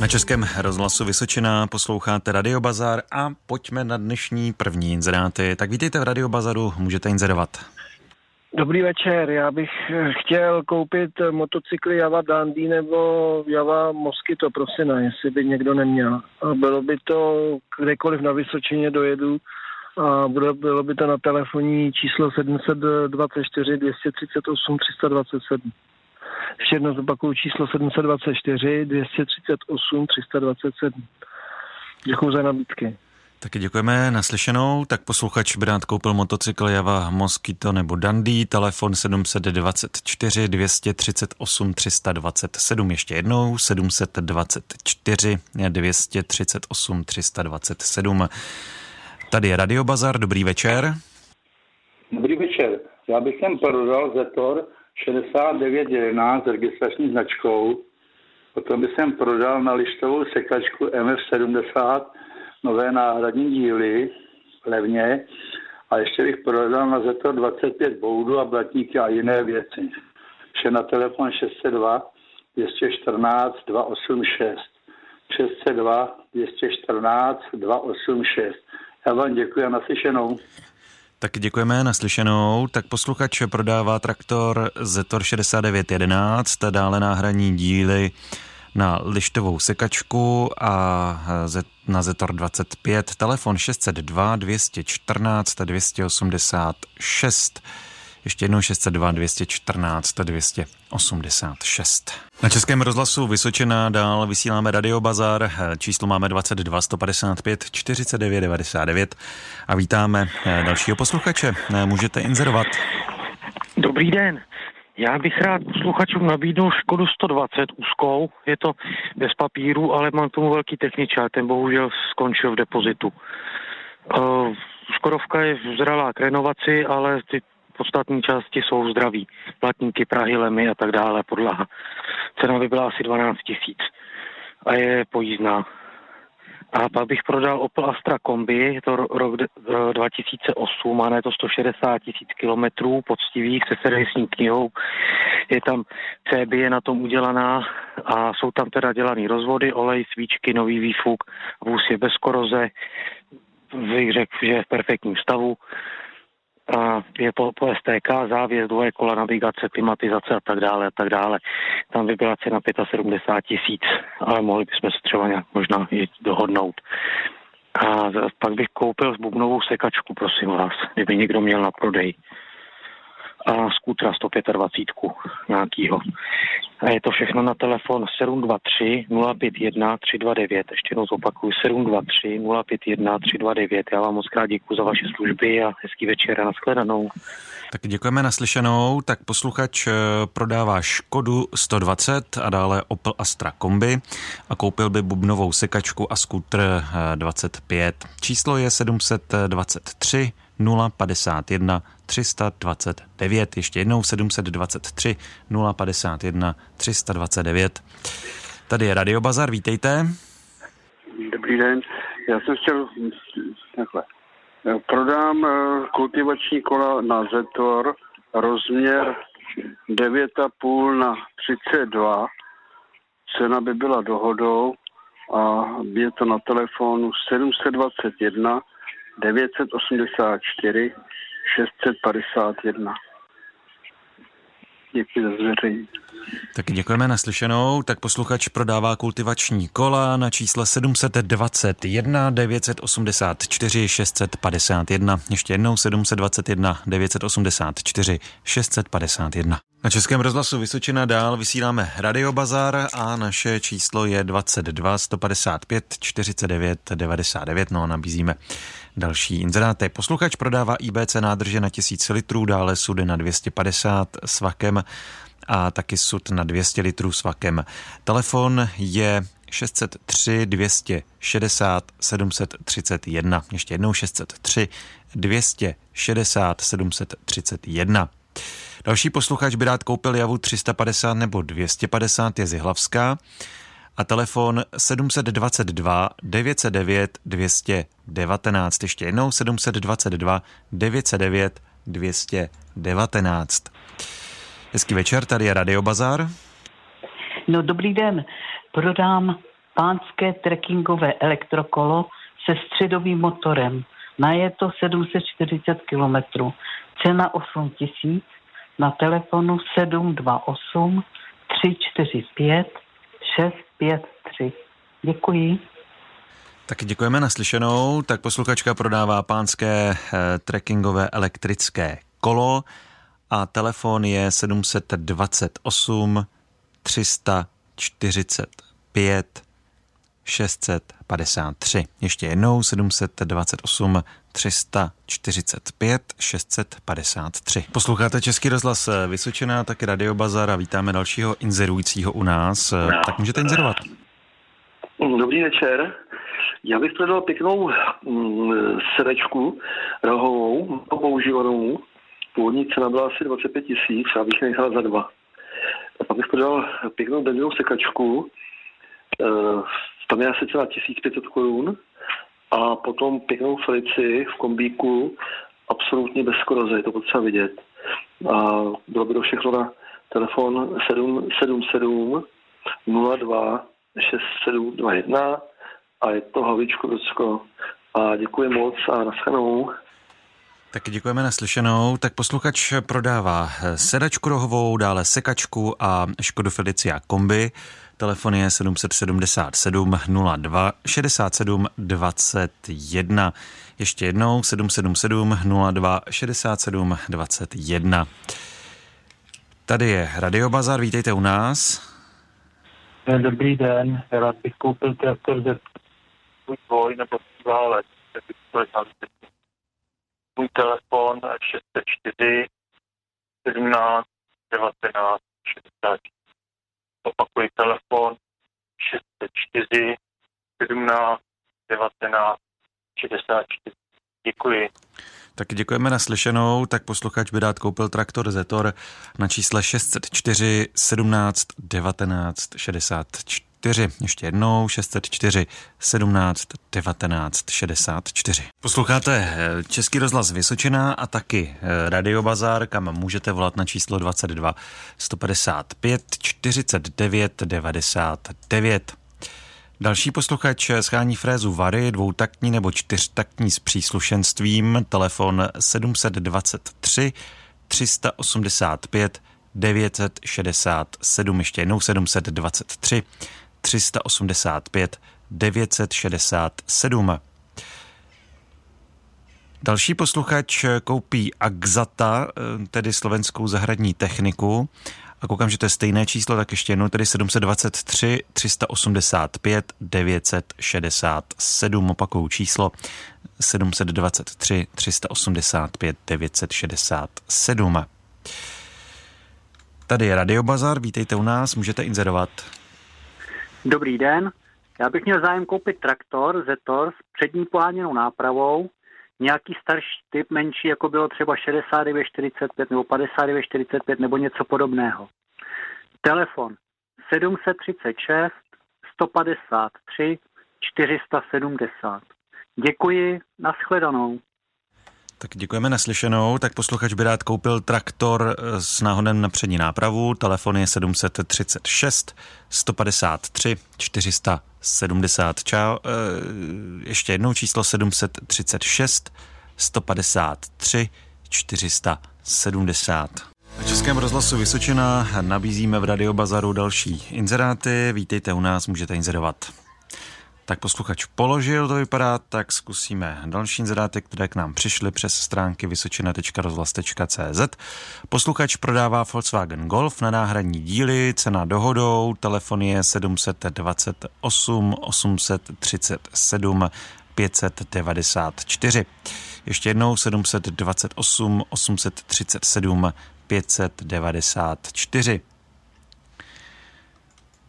Na Českém rozhlasu Vysočina posloucháte Radiobazar a pojďme na dnešní první inzeráty. Tak vítejte v Radiobazaru, můžete inzerovat. Dobrý večer, já bych chtěl koupit motocykly Java Dandy nebo Java Mosquito, prosím, jestli by někdo neměl. Bylo by to kdekoliv na Vysočině dojedu a bylo, bylo by to na telefonní číslo 724 238 327. Ještě jedno zopakuju číslo 724 238 327. Děkuji za nabídky. Taky děkujeme naslyšenou. Tak posluchač by rád koupil motocykl Java Mosquito nebo Dandy, telefon 724 238 327. Ještě jednou 724 238 327. Tady je Radio Bazar, dobrý večer. Dobrý večer. Já bych sem prodal Zetor 6911 s registrační značkou. Potom bych sem prodal na lištovou sekačku MF70 nové náhradní díly levně a ještě bych prodal na Zetor 25 boudu a blatníky a jiné věci. Vše na telefon 602 214 286. 602 214 286. Já vám děkuji a naslyšenou. Tak děkujeme naslyšenou. Tak posluchač prodává traktor Zetor 6911, dále náhradní díly na lištovou sekačku a na Zetor 25, telefon 602 214 286. Ještě jednou 602 214 286. Na Českém rozhlasu Vysočina dál vysíláme Radio Bazar. Číslo máme 22 155 49 99 a vítáme eh, dalšího posluchače. Eh, můžete inzerovat. Dobrý den. Já bych rád posluchačům nabídnul Škodu 120 úzkou. Je to bez papíru, ale mám tomu velký techničák. Ten bohužel skončil v depozitu. Uh, Škodovka je vzralá k renovaci, ale ty podstatní části jsou zdraví. Platníky, prahy, lemy a tak dále, podlaha. Cena by byla asi 12 tisíc a je pojízdná. A pak bych prodal Opel Astra kombi, je to rok 2008, má na to 160 tisíc kilometrů poctivých se servisní knihou. Je tam CB je na tom udělaná a jsou tam teda dělaný rozvody, olej, svíčky, nový výfuk, vůz je bez koroze, bych řekl, že je v perfektním stavu je po, po STK, závěs, dvoje kola, navigace, klimatizace a tak dále a tak dále. Tam by byla cena 75 tisíc, ale mohli bychom se třeba nějak možná i dohodnout. A pak bych koupil bubnovou sekačku, prosím vás, kdyby někdo měl na prodej a skútra 125 nějakýho. A je to všechno na telefon 723 051 329. Ještě jednou zopakuju 723 051 329. Já vám moc krát děkuji za vaše služby a hezký večer a nashledanou. Tak děkujeme naslyšenou. Tak posluchač eh, prodává Škodu 120 a dále Opel Astra Kombi a koupil by bubnovou sekačku a skútr 25. Eh, Číslo je 723 051 329. Ještě jednou 723 051 329. Tady je Radio Bazar, vítejte. Dobrý den, já jsem chtěl takhle. Prodám eh, kultivační kola na Zetor, rozměr 9,5 na 32. Cena by byla dohodou a je to na telefonu 721 984 651. Děkuji za zveřejnění. Tak děkujeme naslyšenou. Tak posluchač prodává kultivační kola na čísle 721 984 651. Ještě jednou 721 984 651. Na Českém rozhlasu Vysočina dál vysíláme Radio Bazar a naše číslo je 22 155 49 99. No a nabízíme další inzeráty. Posluchač prodává IBC nádrže na 1000 litrů, dále sudy na 250 s vakem a taky sud na 200 litrů s vakem. Telefon je 603 260 731. Ještě jednou 603 260 731. Další posluchač by rád koupil javu 350 nebo 250 je z a telefon 722 909 219. Ještě jednou 722 909 219. Hezký večer, tady je Radio Bazar. No dobrý den, prodám pánské trekkingové elektrokolo se středovým motorem. Na je to 740 km. Cena 8 tisíc. Na telefonu 728 345 653. Děkuji. Taky děkujeme naslyšenou. Tak posluchačka prodává pánské eh, trekkingové elektrické kolo a telefon je 728 345 653. Ještě jednou 728 345 653. Posloucháte Český rozhlas Vysočená, taky Radio Bazar a vítáme dalšího inzerujícího u nás. No. Tak můžete inzerovat. Dobrý večer. Já bych prodal pěknou mm, srdečku rohovou, používanou. Původní cena byla asi 25 tisíc, a bych nechal za dva. A pak bych prodal pěknou benzinovou sekačku. E, tam je asi cena 1500 korun. A potom pěknou Felici v kombíku, absolutně bez koroze, je to potřeba vidět. A bylo by to všechno na telefon 777 02 6721 a je to Havičko Docko. A děkuji moc a naschledanou. Taky děkujeme naslyšenou. Tak posluchač prodává sedačku rohovou, dále sekačku a Škodu Felicia kombi. Telefon je 777 02 67 21. Ještě jednou 777 02 67 21. Tady je Radio Bazar, vítejte u nás. Dobrý den, rád bych koupil traktor ze svůj dvoj nebo válec. Můj telefon 604 17 19 60. Opakuji telefon 604 17 19 64. Děkuji. Tak děkujeme naslyšenou. Tak posluchač by rád koupil traktor Zetor na čísle 604 17 19 64. Ještě jednou 604 17 19 64. Posloucháte eh, Český rozhlas Vysočina a taky eh, Radio Bazar, kam můžete volat na číslo 22 155 49 99. Další posluchač schání frézu Vary, dvoutaktní nebo čtyřtaktní s příslušenstvím, telefon 723 385 967, ještě jednou 723 385 967. Další posluchač koupí Axata, tedy slovenskou zahradní techniku a koukám, že to je stejné číslo, tak ještě jednou, tedy 723 385 967, opakuju číslo 723 385 967. Tady je Radio Bazar, vítejte u nás, můžete inzerovat. Dobrý den, já bych měl zájem koupit traktor Zetor s přední poháněnou nápravou, nějaký starší typ, menší, jako bylo třeba 6945 nebo 5945 nebo něco podobného. Telefon 736 153 470. Děkuji, nashledanou. Tak děkujeme naslyšenou. Tak posluchač by rád koupil traktor eh, s náhodem na přední nápravu. Telefon je 736 153 470. Čau. Ještě jednou číslo 736 153 470. Na Českém rozhlasu Vysočina nabízíme v Radiobazaru další inzeráty. Vítejte u nás, můžete inzerovat. Tak posluchač položil, to vypadá, tak zkusíme další inzeráty, které k nám přišly přes stránky vysočina.rozhlas.cz. Posluchač prodává Volkswagen Golf na náhradní díly, cena dohodou, telefon je 728 837 594. Ještě jednou 728 837 594.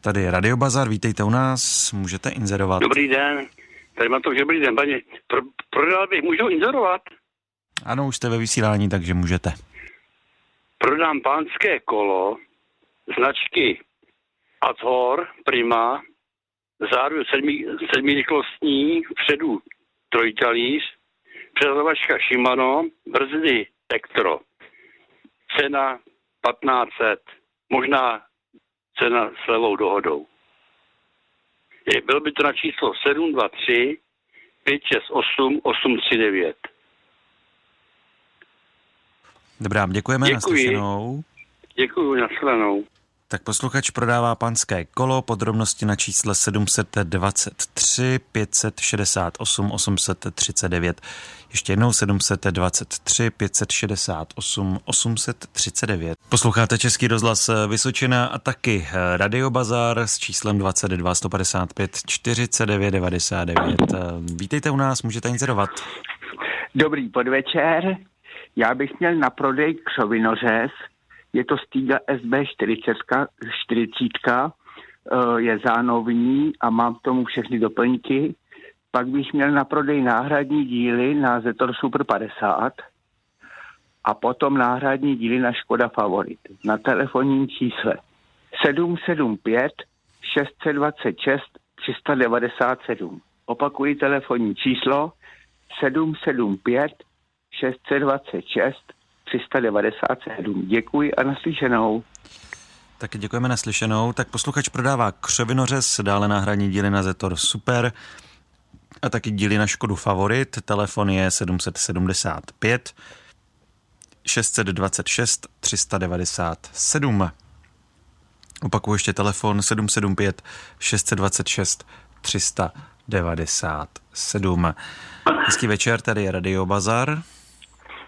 Tady je Radio Bazar, vítejte u nás, můžete inzerovat. Dobrý den, tady mám to, že dobrý den, paní. Pro, prodal bych, můžu inzerovat? Ano, už jste ve vysílání, takže můžete. Prodám pánské kolo značky Azhor Prima, zároveň sedmi, sedmirychlostní, vpředu trojtalíř, přezovačka Shimano, brzdy Tektro. Cena 1500, možná cena s levou dohodou. Bylo by to na číslo 723 568 839. Dobrá, děkujeme Děkuji. naslyšenou. Děkuji, nashledanou. Tak posluchač prodává panské kolo, podrobnosti na čísle 723 568 839. Ještě jednou 723 568 839. Posloucháte Český rozhlas Vysočina a taky Radio Bazar s číslem 22 155 49 99. Vítejte u nás, můžete inzerovat. Dobrý podvečer. Já bych měl na prodej křovinořez. Je to Stiga SB 40, 40 je zánovní a mám k tomu všechny doplňky. Pak bych měl na prodej náhradní díly na Zetor Super 50 a potom náhradní díly na Škoda Favorit na telefonním čísle 775 626 397. Opakuji telefonní číslo 775 626 397. Děkuji a naslyšenou. Tak děkujeme naslyšenou. Tak posluchač prodává křovinořez, dále náhradní díly na Zetor Super a taky díly na Škodu Favorit. Telefon je 775 626 397. Opakuju ještě telefon 775 626 397. Hezký večer, tady je Radio Bazar.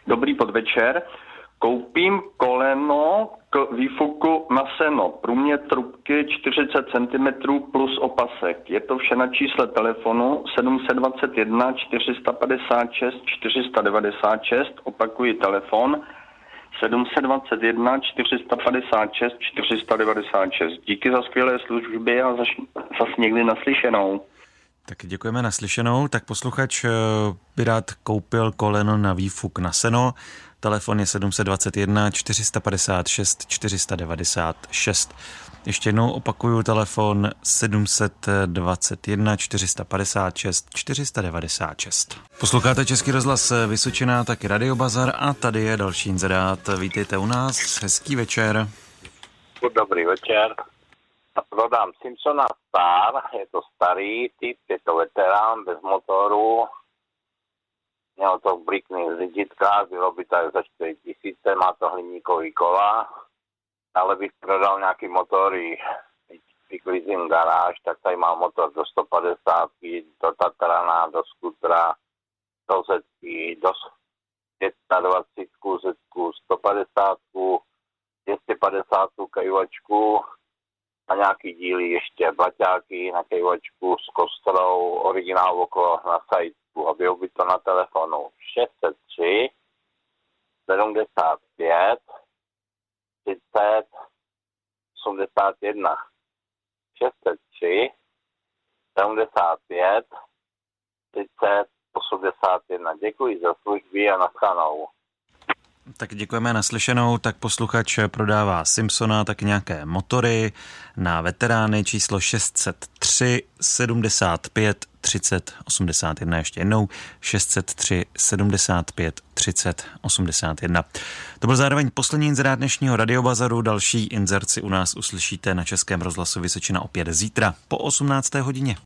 Dobrý podvečer. Koupím koleno k výfuku na seno. Průměr trubky 40 cm plus opasek. Je to vše na čísle telefonu 721 456 496. Opakuji telefon 721 456 496. Díky za skvělé služby a zas, zas někdy naslyšenou. Tak děkujeme naslyšenou. Tak posluchač by rád koupil koleno na výfuk na seno. Telefon je 721 456 496. Ještě jednou opakuju telefon 721 456 496. Posloucháte Český rozhlas Vysočina, taky Radio Bazar a tady je další inzerát. Vítejte u nás, hezký večer. Dobrý večer. Prodám Simpsona Star, je to starý typ, je to veterán bez motoru, měl to v blikných řiditkách, bylo by to za 4 tisíce, má to hliníkový kola, ale bych prodal nějaký motory, vyklizím garáž, tak tady má motor do 150, do Tatrana, do skutra, do Zetky, do 520, Zetku, 150, 250 kajuvačku, a nějaký díly ještě, baťáky na kejvačku s kostrou, originál okolo na sajtku a bylo by to na telefonu 603 75 30 81 603 75 30 81. Děkuji za služby a naschanou. Tak děkujeme naslyšenou. Tak posluchač prodává Simpsona, tak nějaké motory na veterány číslo 603 75 30 81. Ještě jednou 603 75 30 81. To byl zároveň poslední inzerát dnešního radiobazaru. Další inzerci u nás uslyšíte na Českém rozhlasu Vysočina opět zítra po 18. hodině.